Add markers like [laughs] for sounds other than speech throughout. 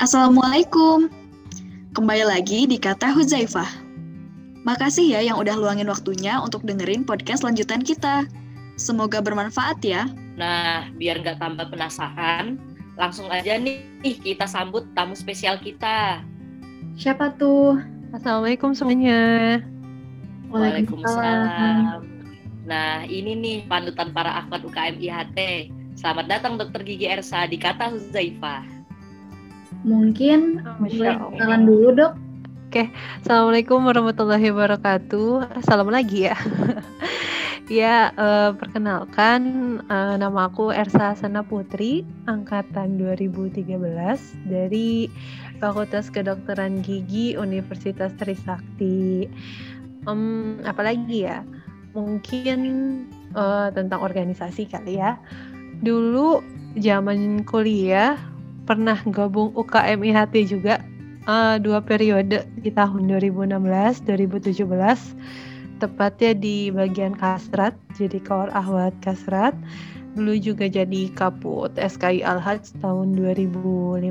Assalamualaikum. Kembali lagi di Kata Huzaifah. Makasih ya yang udah luangin waktunya untuk dengerin podcast lanjutan kita. Semoga bermanfaat ya. Nah, biar nggak tambah penasaran, langsung aja nih kita sambut tamu spesial kita. Siapa tuh? Assalamualaikum semuanya. Waalaikumsalam. Nah, ini nih panutan para akhwat UKM IHT. Selamat datang Dokter Gigi Ersa di Kata Huzaifah. Mungkin Oh, boleh kenalan dulu dok. Assalamualaikum warahmatullahi wabarakatuh. Salam lagi ya. [laughs] ya, eh, perkenalkan eh, nama aku Ersa Sana Putri, angkatan 2013 dari Fakultas Kedokteran Gigi Universitas Trisakti. Em, apalagi ya? Mungkin eh, tentang organisasi kali ya. Dulu zaman kuliah pernah gabung UKM IHT juga eh, dua periode di tahun 2016 2017 tepatnya di bagian kasrat jadi kawar ahwat kasrat. Dulu juga jadi kaput SKI Al-Haj tahun 2015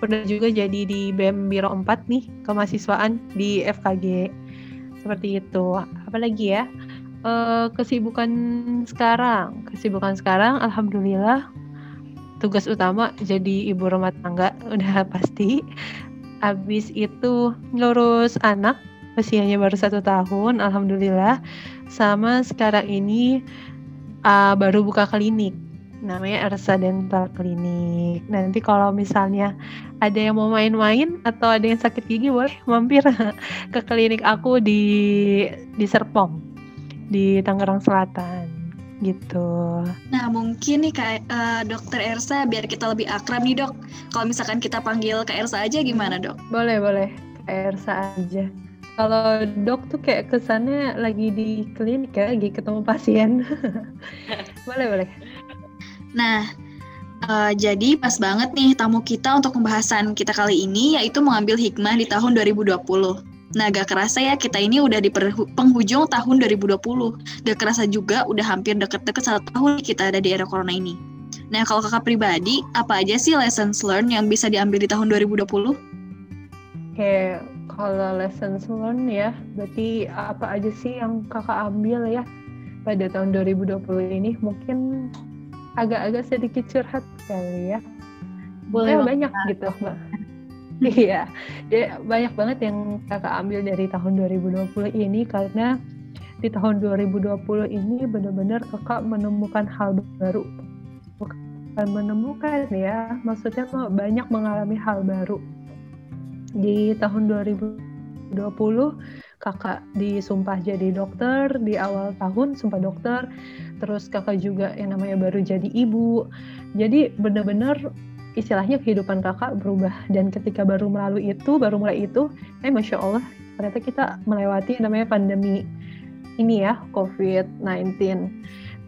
pernah juga jadi di BEM Biro 4 nih kemahasiswaan di FKG seperti itu. Apalagi ya? Eh, kesibukan sekarang? Kesibukan sekarang alhamdulillah tugas utama jadi ibu rumah tangga [laughs] udah pasti. Habis itu ngurus anak usianya baru satu tahun alhamdulillah. Sama sekarang ini uh, baru buka klinik namanya Ersa Dental Clinic. Nanti kalau misalnya ada yang mau main-main atau ada yang sakit gigi boleh mampir [laughs] ke klinik aku di di Serpong di Tangerang Selatan gitu Nah, mungkin nih Kak eh, Dokter Ersa biar kita lebih akrab nih, Dok. Kalau misalkan kita panggil Kak Ersa aja gimana, Dok? Boleh, boleh. Kayak Ersa aja. Kalau dok tuh kayak kesannya lagi di klinik ya, lagi ketemu pasien. [laughs] boleh, boleh. Nah, eh, jadi pas banget nih tamu kita untuk pembahasan kita kali ini yaitu mengambil hikmah di tahun 2020. Nah, gak kerasa ya kita ini udah di penghujung tahun 2020. Gak kerasa juga udah hampir deket-deket satu tahun kita ada di era corona ini. Nah, kalau kakak pribadi, apa aja sih lessons learned yang bisa diambil di tahun 2020? Kayak kalau lessons learned ya, berarti apa aja sih yang kakak ambil ya pada tahun 2020 ini? Mungkin agak-agak sedikit curhat kali ya. Boleh Ya, banyak gitu mbak [laughs] iya. Ya, banyak banget yang kakak ambil dari tahun 2020 ini karena di tahun 2020 ini benar-benar kakak menemukan hal baru. Bukan menemukan ya maksudnya banyak mengalami hal baru. Di tahun 2020 kakak disumpah jadi dokter di awal tahun sumpah dokter terus kakak juga yang namanya baru jadi ibu. Jadi benar-benar istilahnya kehidupan kakak berubah. Dan ketika baru melalui itu baru mulai itu eh masya Allah ternyata kita melewati namanya pandemi ini ya COVID-19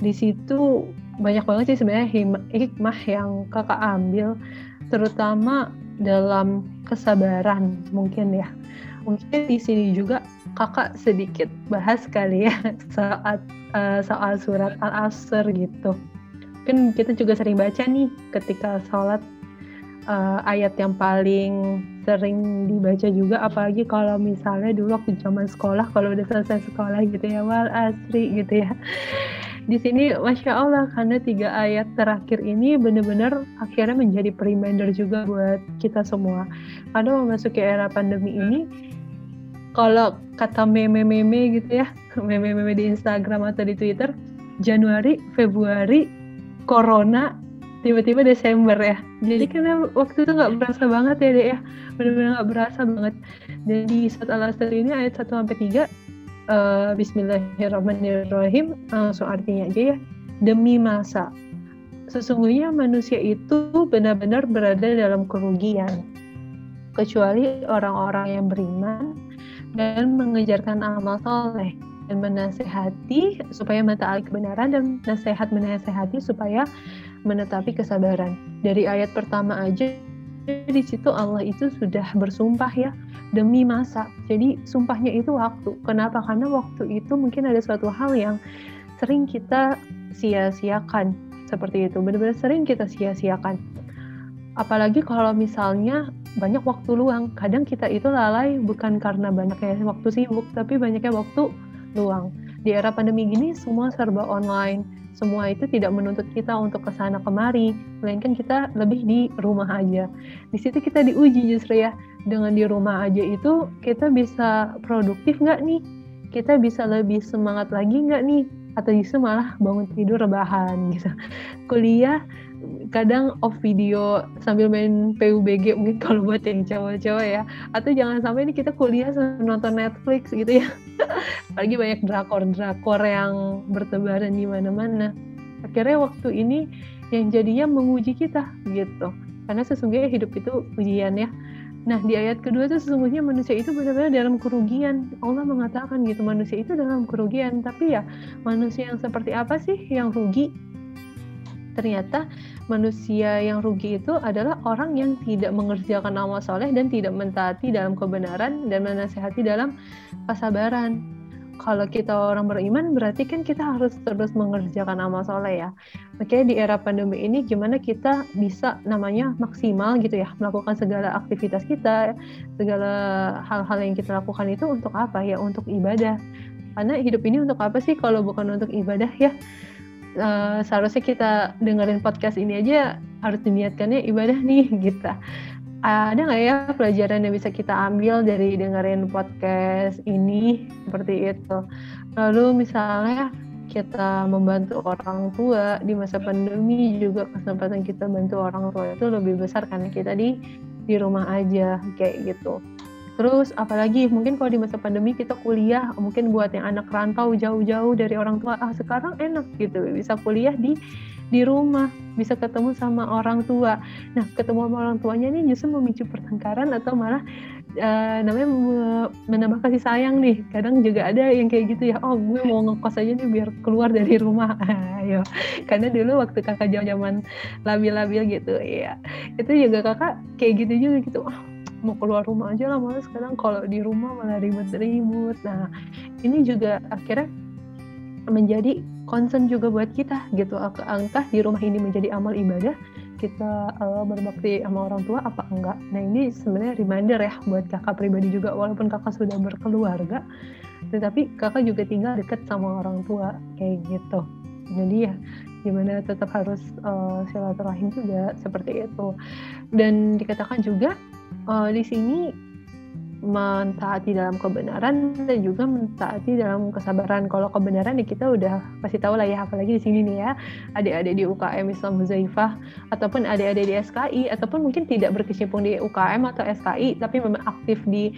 di situ banyak banget sih sebenarnya hikmah yang kakak ambil terutama dalam kesabaran mungkin ya. Mungkin di sini juga kakak sedikit bahas kali ya [laughs] saat eh, soal surat al-asr gitu. Kan kita juga sering baca nih ketika sholat eh, ayat yang paling sering dibaca juga apalagi kalau misalnya dulu waktu zaman sekolah kalau udah selesai sekolah gitu ya wal asri gitu ya. [laughs] Di sini masya Allah karena tiga ayat terakhir ini benar-benar akhirnya menjadi reminder juga buat kita semua. Karena memasuki era pandemi ini kalau kata meme-meme gitu ya [laughs] meme-meme di Instagram atau di Twitter Januari Februari Corona tiba-tiba Desember ya. Jadi karena waktu itu nggak berasa banget ya deh ya. Benar-benar nggak berasa banget. Dan di surat al-asr ini ayat 1 sampai 3 eh, Bismillahirrahmanirrahim langsung artinya aja ya demi masa sesungguhnya manusia itu benar-benar berada dalam kerugian kecuali orang-orang yang beriman dan mengejarkan amal soleh dan menasehati supaya mentaati kebenaran dan nasihat menasehati supaya menetapi kesabaran. Dari ayat pertama aja di situ Allah itu sudah bersumpah ya demi masa. Jadi sumpahnya itu waktu. Kenapa? Karena waktu itu mungkin ada suatu hal yang sering kita sia-siakan seperti itu. Benar-benar sering kita sia-siakan. apalagi kalau misalnya banyak waktu luang kadang kita itu lalai bukan karena banyaknya waktu sibuk tapi banyaknya waktu luang di era pandemi gini semua serba online semua itu tidak menuntut kita untuk ke sana kemari, melainkan kita lebih di rumah aja. Di situ kita diuji justru ya, dengan di rumah aja itu kita bisa produktif nggak nih? Kita bisa lebih semangat lagi nggak nih? Atau justru malah bangun tidur rebahan gitu. Kuliah kadang off video sambil main PUBG mungkin [laughs] kalau buat yang cowok-cowok ya atau jangan sampai ini kita kuliah nonton Netflix gitu ya [laughs] apalagi banyak drakor-drakor yang bertebaran di mana-mana akhirnya waktu ini yang jadinya menguji kita gitu karena sesungguhnya hidup itu ujian ya Nah, di ayat kedua itu sesungguhnya manusia itu benar-benar dalam kerugian. Allah mengatakan gitu, manusia itu dalam kerugian. Tapi ya, manusia yang seperti apa sih yang rugi? Ternyata manusia yang rugi itu adalah orang yang tidak mengerjakan amal soleh dan tidak mentaati dalam kebenaran dan menasehati dalam kesabaran. Kalau kita orang beriman berarti kan kita harus terus mengerjakan amal soleh ya. Makanya di era pandemi ini gimana kita bisa namanya maksimal gitu ya melakukan segala aktivitas kita, segala hal-hal yang kita lakukan itu untuk apa ya? Untuk ibadah. Karena hidup ini untuk apa sih kalau bukan untuk ibadah ya? Uh, seharusnya kita dengerin podcast ini aja harus diniatkannya ibadah nih [laughs] gitu. Ada nggak ya pelajaran yang bisa kita ambil dari dengerin podcast ini seperti itu? Lalu misalnya kita membantu orang tua di masa pandemi juga kesempatan kita bantu orang tua itu lebih besar karena kita di di rumah aja kayak gitu. Terus apalagi mungkin kalau di masa pandemi kita kuliah, mungkin buat yang anak rantau jauh-jauh dari orang tua, ah sekarang enak gitu, bisa kuliah di di rumah, bisa ketemu sama orang tua. Nah, ketemu sama orang tuanya ini justru memicu pertengkaran atau malah uh, namanya menambah kasih sayang nih. Kadang juga ada yang kayak gitu ya, oh gue mau ngekos aja nih biar keluar dari rumah. [laughs] Ayo. Karena dulu waktu kakak zaman labil-labil gitu, ya. Itu juga kakak kayak gitu juga gitu. Oh, mau keluar rumah aja lah malah sekarang kalau di rumah malah ribet-ribet. Nah ini juga akhirnya menjadi concern juga buat kita gitu. Entah di rumah ini menjadi amal ibadah kita uh, berbakti sama orang tua apa enggak? Nah ini sebenarnya reminder ya buat kakak pribadi juga walaupun kakak sudah berkeluarga tetapi kakak juga tinggal dekat sama orang tua kayak gitu. Jadi ya gimana tetap harus uh, silaturahim juga seperti itu. Dan dikatakan juga uh, di sini mentaati dalam kebenaran dan juga mentaati dalam kesabaran. Kalau kebenaran ya kita udah pasti tahu lah ya, apalagi di sini nih ya, adik-adik di UKM Islam Huzaifah ataupun adik-adik di SKI ataupun mungkin tidak berkecimpung di UKM atau SKI tapi memang aktif di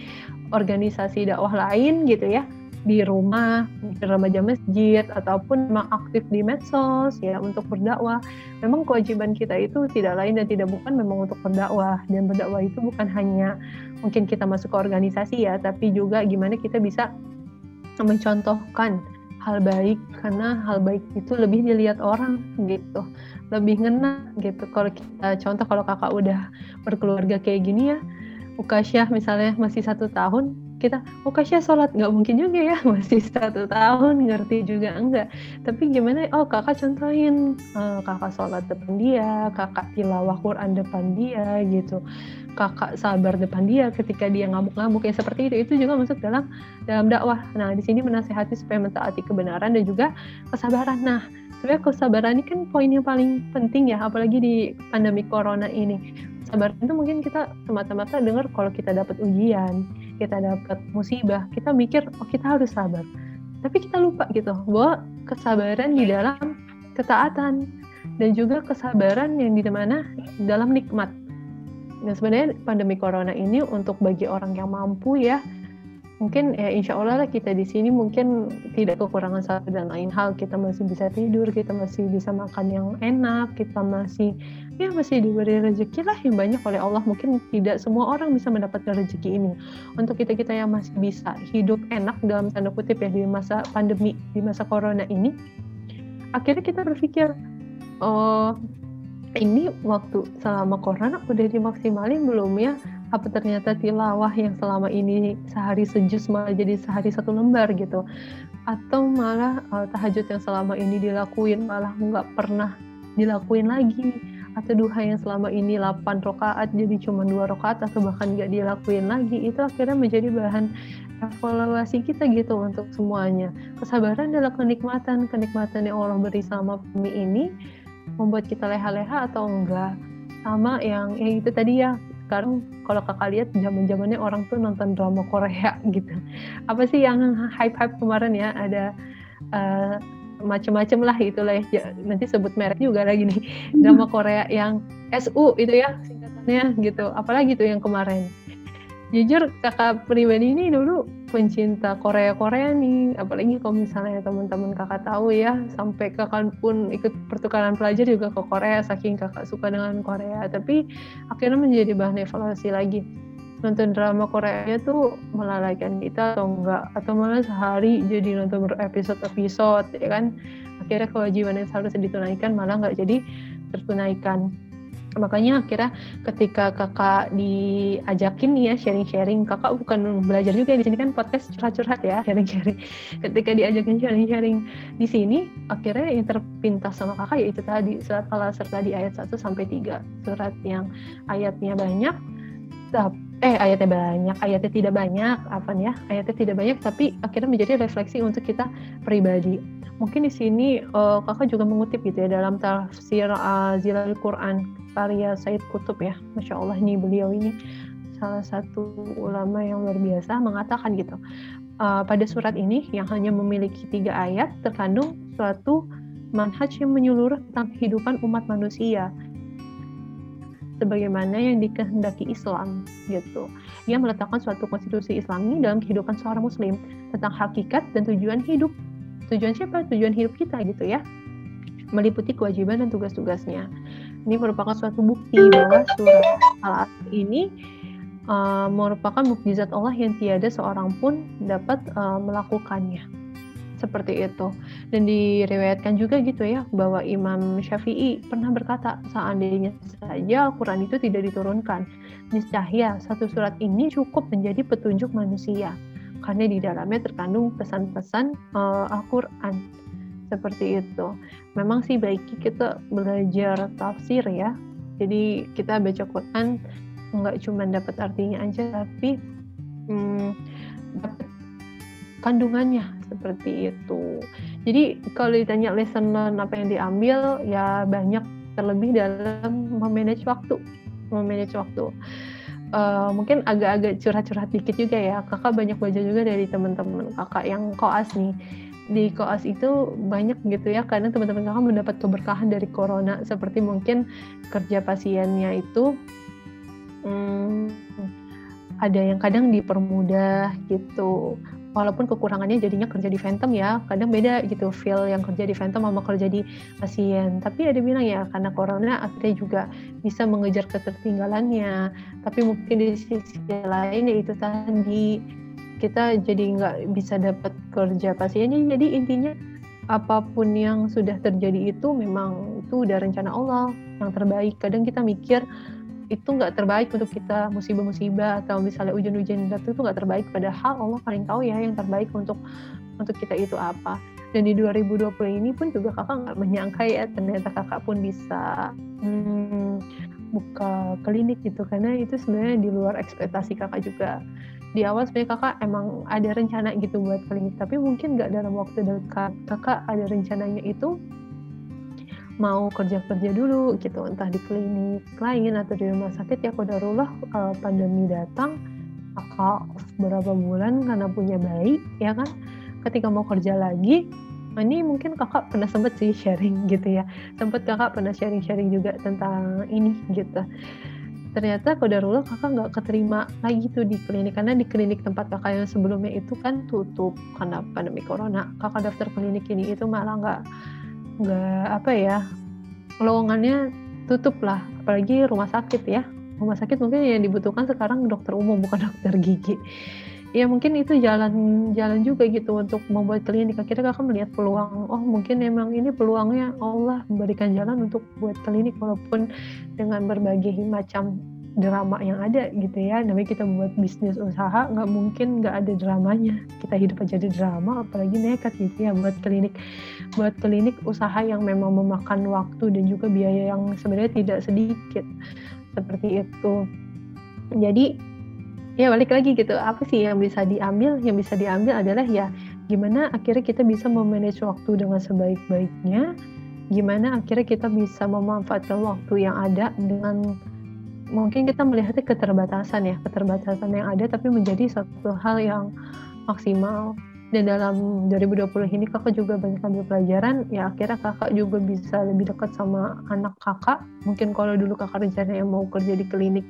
organisasi dakwah lain gitu ya di rumah, di remaja masjid, ataupun memang aktif di medsos ya untuk berdakwah. Memang kewajiban kita itu tidak lain dan tidak bukan memang untuk berdakwah. Dan berdakwah itu bukan hanya mungkin kita masuk ke organisasi ya, tapi juga gimana kita bisa mencontohkan hal baik karena hal baik itu lebih dilihat orang gitu lebih ngena gitu kalau kita contoh kalau kakak udah berkeluarga kayak gini ya Ukasyah misalnya masih satu tahun kita oh Kasya sholat. Nggak mungkin juga ya [laughs] masih satu tahun ngerti juga enggak. Tapi gimana oh kakak contohin uh, kakak sholat depan dia kakak tilawah Quran depan dia gitu. Kakak sabar depan dia ketika dia ngamuk-ngamuk ya seperti itu. Itu juga masuk dalam dalam dakwah. Nah di sini menasehati supaya mentaati kebenaran dan juga kesabaran. Nah sebenarnya kesabaran ini kan poin yang paling penting ya apalagi di pandemi corona ini. Sabar itu mungkin kita semata-mata dengar kalau kita dapat ujian, kita dapat musibah, kita mikir oh kita harus sabar. Tapi kita lupa gitu bahwa kesabaran di dalam ketaatan dan juga kesabaran yang di mana dalam nikmat. Nah sebenarnya pandemi corona ini untuk bagi orang yang mampu ya mungkin ya insya Allah lah kita di sini mungkin tidak kekurangan satu dan lain hal. Kita masih bisa tidur kita masih bisa makan yang enak kita masih ya masih diberi rezeki lah yang banyak oleh Allah. Mungkin tidak semua orang bisa mendapatkan rezeki ini. Untuk kita kita yang masih bisa hidup enak dalam tanda kutip ya di masa pandemi di masa corona ini akhirnya kita berpikir oh ini waktu selama corona udah dimaksimalin belum ya apa ternyata tilawah yang selama ini sehari sejus malah jadi sehari satu lembar gitu. Atau malah uh, tahajud yang selama ini dilakuin malah nggak pernah dilakuin lagi. Atau duha yang selama ini 8 rakaat jadi cuma dua rakaat atau bahkan nggak dilakuin lagi. Itu akhirnya menjadi bahan evaluasi kita gitu untuk semuanya. Kesabaran adalah kenikmatan. Kenikmatan yang Allah beri sama bumi ini membuat kita leha-leha atau enggak. Sama yang ya itu tadi ya sekarang kalau kakak lihat zaman zamannya orang tuh nonton drama Korea [laughs] gitu. Apa sih yang hype hype kemarin ya? Ada uh, macam-macam lah itulah ya. Nanti sebut merek juga lagi nih. Drama Korea yang SU itu ya singkatannya gitu. Apalagi tuh yang kemarin jujur kakak pribadi ini dulu pencinta Korea Korea nih. Apalagi kalau misalnya teman-teman kakak tahu ya sampai kakak pun ikut pertukaran pelajar juga ke Korea saking kakak suka dengan Korea. Tapi akhirnya menjadi bahan evaluasi lagi. Nonton drama Korea tuh melalaikan kita atau enggak? Atau malah sehari jadi nonton berepisode-episode ya kan? Akhirnya kewajiban yang seharusnya ditunaikan malah nggak jadi tertunaikan makanya akhirnya ketika kakak diajakin nih ya sharing-sharing kakak bukan belajar juga di sini kan podcast curhat-curhat ya sharing-sharing. [laughs] Ketika diajakin sharing-sharing di sini akhirnya yang terpintas sama kakak yaitu tadi surat al serta di ayat 1 sampai 3 surat yang ayatnya banyak eh ayatnya banyak ayatnya tidak banyak apa ya ayatnya tidak banyak tapi akhirnya menjadi refleksi untuk kita pribadi mungkin di sini uh, kakak juga mengutip gitu ya dalam tafsir uh, Zilal Quran karya Said Kutub ya Masya Allah nih beliau ini salah satu ulama yang luar biasa mengatakan gitu uh, pada surat ini yang hanya memiliki tiga ayat terkandung suatu manhaj yang menyeluruh tentang kehidupan umat manusia sebagaimana yang dikehendaki Islam gitu. Ia meletakkan suatu konstitusi Islami dalam kehidupan seorang muslim tentang hakikat dan tujuan hidup. Tujuan siapa? Tujuan hidup kita gitu ya. Meliputi kewajiban dan tugas-tugasnya ini merupakan suatu bukti bahwa surat Al-Asr ini uh, merupakan mukjizat Allah yang tiada seorang pun dapat uh, melakukannya. Seperti itu. Dan diriwayatkan juga gitu ya bahwa Imam Syafi'i pernah berkata seandainya saja Al-Qur'an itu tidak diturunkan, niscaya satu surat ini cukup menjadi petunjuk manusia karena di dalamnya terkandung pesan-pesan uh, Al-Qur'an seperti itu. Memang sih baiknya kita belajar tafsir ya. Jadi kita baca Quran nggak cuma dapat artinya aja, tapi hmm, dapat kandungannya seperti itu. Jadi kalau ditanya lesson apa yang diambil, ya banyak terlebih dalam memanage waktu, memanage waktu. Uh, mungkin agak-agak curhat-curhat dikit juga ya. Kakak banyak belajar juga dari teman-teman kakak yang koas nih. Di koas itu banyak gitu ya karena teman-teman kakak mendapat keberkahan dari corona. Seperti mungkin kerja pasiennya itu hmm, ada yang kadang dipermudah gitu walaupun kekurangannya jadinya kerja di Phantom ya kadang beda gitu feel yang kerja di Phantom sama kerja di pasien. Tapi ada bilang ya karena corona akhirnya juga bisa mengejar ketertinggalannya. Tapi mungkin di sisi lain ya itu tadi kita jadi nggak bisa dapat kerja pasiennya. Jadi intinya apa pun yang sudah terjadi itu memang itu udah rencana Allah yang terbaik. Kadang kita mikir itu nggak terbaik untuk kita musibah-musibah atau misalnya hujan-hujan datang itu nggak terbaik. Padahal Allah paling tahu ya yang terbaik untuk untuk kita itu apa. Dan di 2020 ini pun juga kakak nggak menyangka ya ternyata kakak pun bisa hmm, buka klinik gitu. Karena itu sebenarnya di luar ekspektasi kakak juga. Di awal sebenarnya kakak emang ada rencana gitu buat klinik. Tapi mungkin nggak dalam waktu dekat kakak ada rencananya itu mau kerja-kerja dulu gitu entah di klinik lain atau di rumah sakit ya kodarullah uh, pandemi datang kakak beberapa bulan karena punya bayi ya kan ketika mau kerja lagi ini mungkin kakak pernah sempet sih sharing [laughs] gitu ya sempet kakak pernah sharing-sharing juga tentang ini gitu. Ternyata kodarullah kakak nggak keterima lagi tuh di klinik karena di klinik tempat kakak yang sebelumnya itu kan tutup karena pandemi corona. Kakak daftar klinik ini itu malah nggak nggak apa ya lowongannya tutup lah apalagi rumah sakit ya. Rumah sakit mungkin yang dibutuhkan sekarang dokter umum bukan [laughs] dokter gigi. Ya mungkin itu jalan jalan juga gitu untuk membuat klinik. Akhirnya kakak melihat peluang. Oh mungkin emang ini peluangnya Allah memberikan jalan untuk buat klinik walaupun dengan berbagai macam drama yang ada gitu ya. Namanya kita buat bisnis usaha nggak mungkin nggak ada dramanya. Kita hidup aja di drama apalagi nekat gitu ya buat klinik buat klinik usaha yang memang memakan waktu dan juga biaya yang sebenarnya tidak sedikit seperti itu. Jadi ya balik lagi gitu apa sih yang bisa diambil? Yang bisa diambil adalah ya gimana akhirnya kita bisa memanage waktu dengan sebaik-baiknya? Gimana akhirnya kita bisa memanfaatkan waktu yang ada dengan mungkin kita melihatnya keterbatasan ya keterbatasan yang ada tapi menjadi satu hal yang maksimal. Dan dalam 2020 ini kakak juga banyak ambil pelajaran ya akhirnya kakak juga bisa lebih dekat sama anak kakak. Mungkin kalau dulu kakak rencananya mau kerja di klinik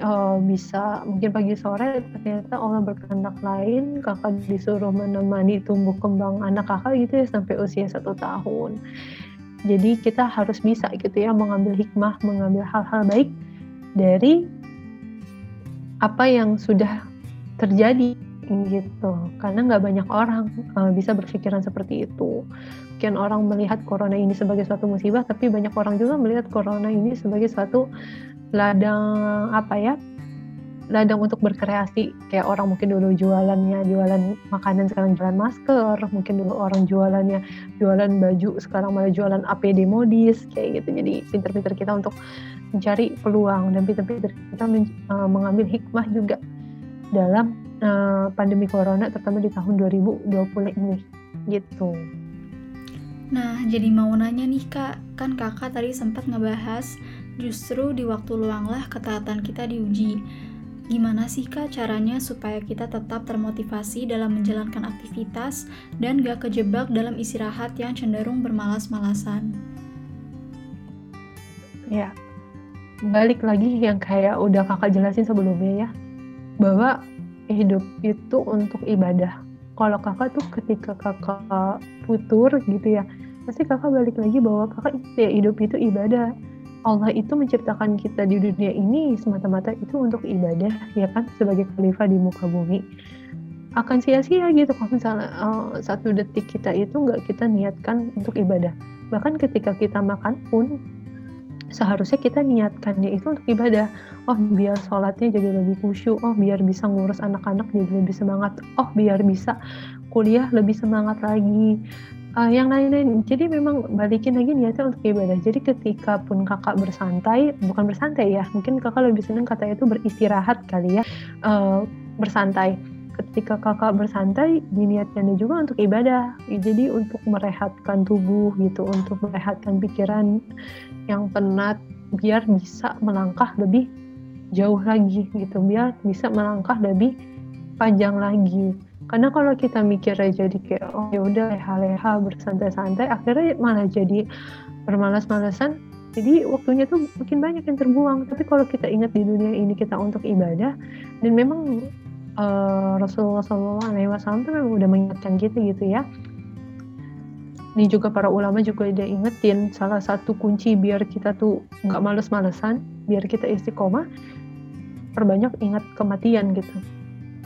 uh, bisa mungkin pagi sore ternyata Allah berkehendak lain kakak disuruh menemani tumbuh kembang anak kakak gitu ya sampai usia satu tahun. Jadi kita harus bisa gitu ya mengambil hikmah mengambil hal-hal baik dari apa yang sudah terjadi gitu. Karena nggak banyak orang uh, bisa berpikiran seperti itu. Mungkin orang melihat corona ini sebagai suatu musibah tapi banyak orang juga melihat corona ini sebagai suatu ladang apa ya ladang untuk berkreasi. Kayak orang mungkin dulu jualannya jualan makanan sekarang jualan masker. Mungkin dulu orang jualannya jualan baju sekarang malah jualan APD modis kayak gitu. Jadi pinter-pinter kita untuk mencari peluang dan pinter-pinter kita men, uh, mengambil hikmah juga dalam uh, pandemi corona terutama di tahun 2020 ini gitu. Nah, jadi mau nanya nih kak, kan kakak tadi sempat ngebahas justru di waktu luanglah ketaatan kita diuji. Gimana sih kak caranya supaya kita tetap termotivasi dalam menjalankan aktivitas dan gak kejebak dalam istirahat yang cenderung bermalas-malasan? Ya, balik lagi yang kayak udah kakak jelasin sebelumnya ya, bahwa hidup itu untuk ibadah. Kalau kakak tuh ketika kakak putur gitu ya, pasti kakak balik lagi bahwa kakak ya hidup itu ibadah. Allah itu menciptakan kita di dunia ini semata-mata itu untuk ibadah ya kan sebagai khalifah di muka bumi. Akan sia-sia gitu kalau misalnya uh, satu detik kita itu nggak kita niatkan untuk ibadah. Bahkan ketika kita makan pun seharusnya kita niatkannya itu untuk ibadah oh biar sholatnya jadi lebih khusyuk oh biar bisa ngurus anak-anak jadi lebih semangat oh biar bisa kuliah lebih semangat lagi uh, yang lain-lain. Jadi memang balikin lagi niatnya untuk ibadah. Jadi ketika pun kakak bersantai, bukan bersantai ya, mungkin kakak lebih senang kata itu beristirahat kali ya, uh, bersantai. Ketika kakak bersantai, diniatkannya juga untuk ibadah. Jadi untuk merehatkan tubuh gitu, untuk merehatkan pikiran yang penat, biar bisa melangkah lebih jauh lagi gitu, biar bisa melangkah lebih panjang lagi. Karena kalau kita mikir aja jadi kayak oh ya udah leha-leha bersantai-santai akhirnya malah jadi bermalas-malasan. Jadi waktunya tuh makin banyak yang terbuang. Tapi kalau kita ingat di dunia ini kita untuk ibadah dan memang uh, Rasulullah SAW tuh memang udah mengingatkan kita gitu ya. Ini juga para ulama juga udah ingetin salah satu kunci biar kita tuh nggak males-malesan biar kita istiqomah perbanyak ingat kematian gitu.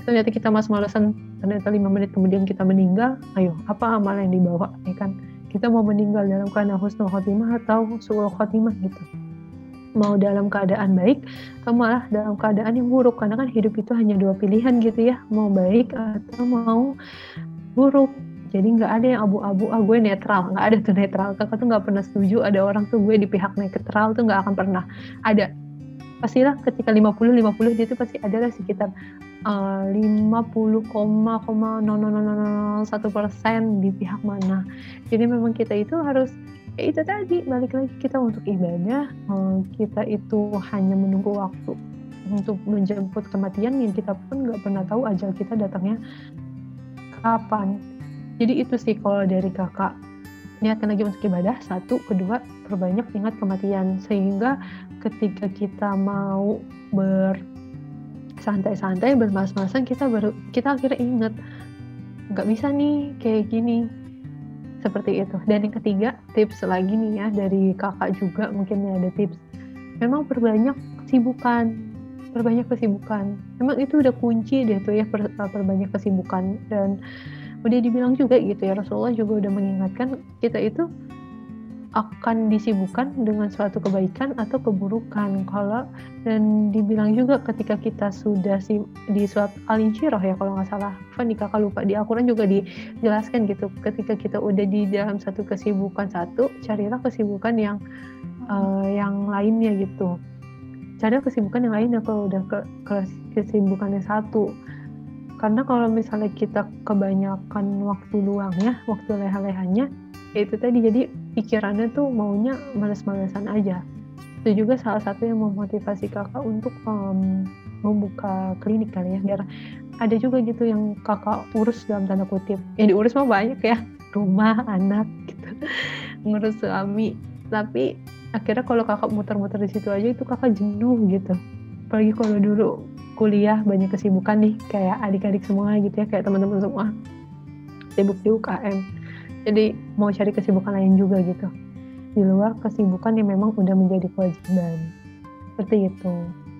Ternyata kita mas malesan ternyata lima menit kemudian kita meninggal ayo apa amal yang dibawa ya kan? Kita mau meninggal dalam keadaan husnul khotimah atau suul khotimah gitu mau dalam keadaan baik atau malah dalam keadaan yang buruk. Karena kan hidup itu hanya dua pilihan gitu ya. Mau baik atau mau buruk. Jadi nggak ada yang abu-abu ah gue netral. Nggak ada tuh netral. Kakak tuh nggak pernah setuju ada orang tuh gue di pihak netral tuh nggak akan pernah ada. Pastilah ketika 50 50 dia tuh pasti adalah sekitar uh, 50,00001 persen di pihak mana. Jadi memang kita itu harus ya itu tadi balik lagi kita untuk ibadah. Uh, kita itu hanya menunggu waktu untuk menjemput kematian yang kita pun nggak pernah tahu ajal kita datangnya kapan. Jadi itu sih kalau dari kakak. Niatkan lagi untuk ibadah satu. Kedua perbanyak ingat kematian. Sehingga ketika kita mau ber santai-santai bermas-masan kita baru kita akhirnya inget nggak bisa nih kayak gini seperti itu. Dan yang ketiga tips lagi nih ya dari kakak juga mungkin ada tips. Memang perbanyak kesibukan perbanyak kesibukan. Memang itu udah kunci deh tuh ya per, perbanyak kesibukan. Dan udah dibilang juga gitu ya Rasulullah juga udah mengingatkan kita itu akan disibukkan dengan suatu kebaikan atau keburukan. Kalau dan dibilang juga ketika kita sudah si, di suatu alinsyirah ya kalau nggak salah, Fani kakak lupa di Al-Quran juga dijelaskan gitu. Ketika kita udah di dalam satu kesibukan satu, carilah kesibukan yang uh, yang lainnya gitu. Carilah kesibukan yang lainnya kalau udah ke, ke kesibukan satu. Karena kalau misalnya kita kebanyakan waktu luangnya, waktu leha-lehanya, itu tadi jadi pikirannya tuh maunya males-malesan aja. Itu juga salah satu yang memotivasi kakak untuk um, membuka klinik kali ya biar ada juga gitu yang kakak urus dalam tanda kutip. Yang diurus mah banyak ya rumah anak gitu. [laughs] Ngurus suami. Tapi akhirnya kalau kakak muter-muter di situ aja itu kakak jenuh gitu. Apalagi kalau dulu kuliah banyak kesibukan nih kayak adik-adik semua gitu ya kayak teman-teman semua. Sibuk di UKM jadi mau cari kesibukan lain juga gitu. Di luar kesibukan yang memang udah menjadi kewajiban. Seperti itu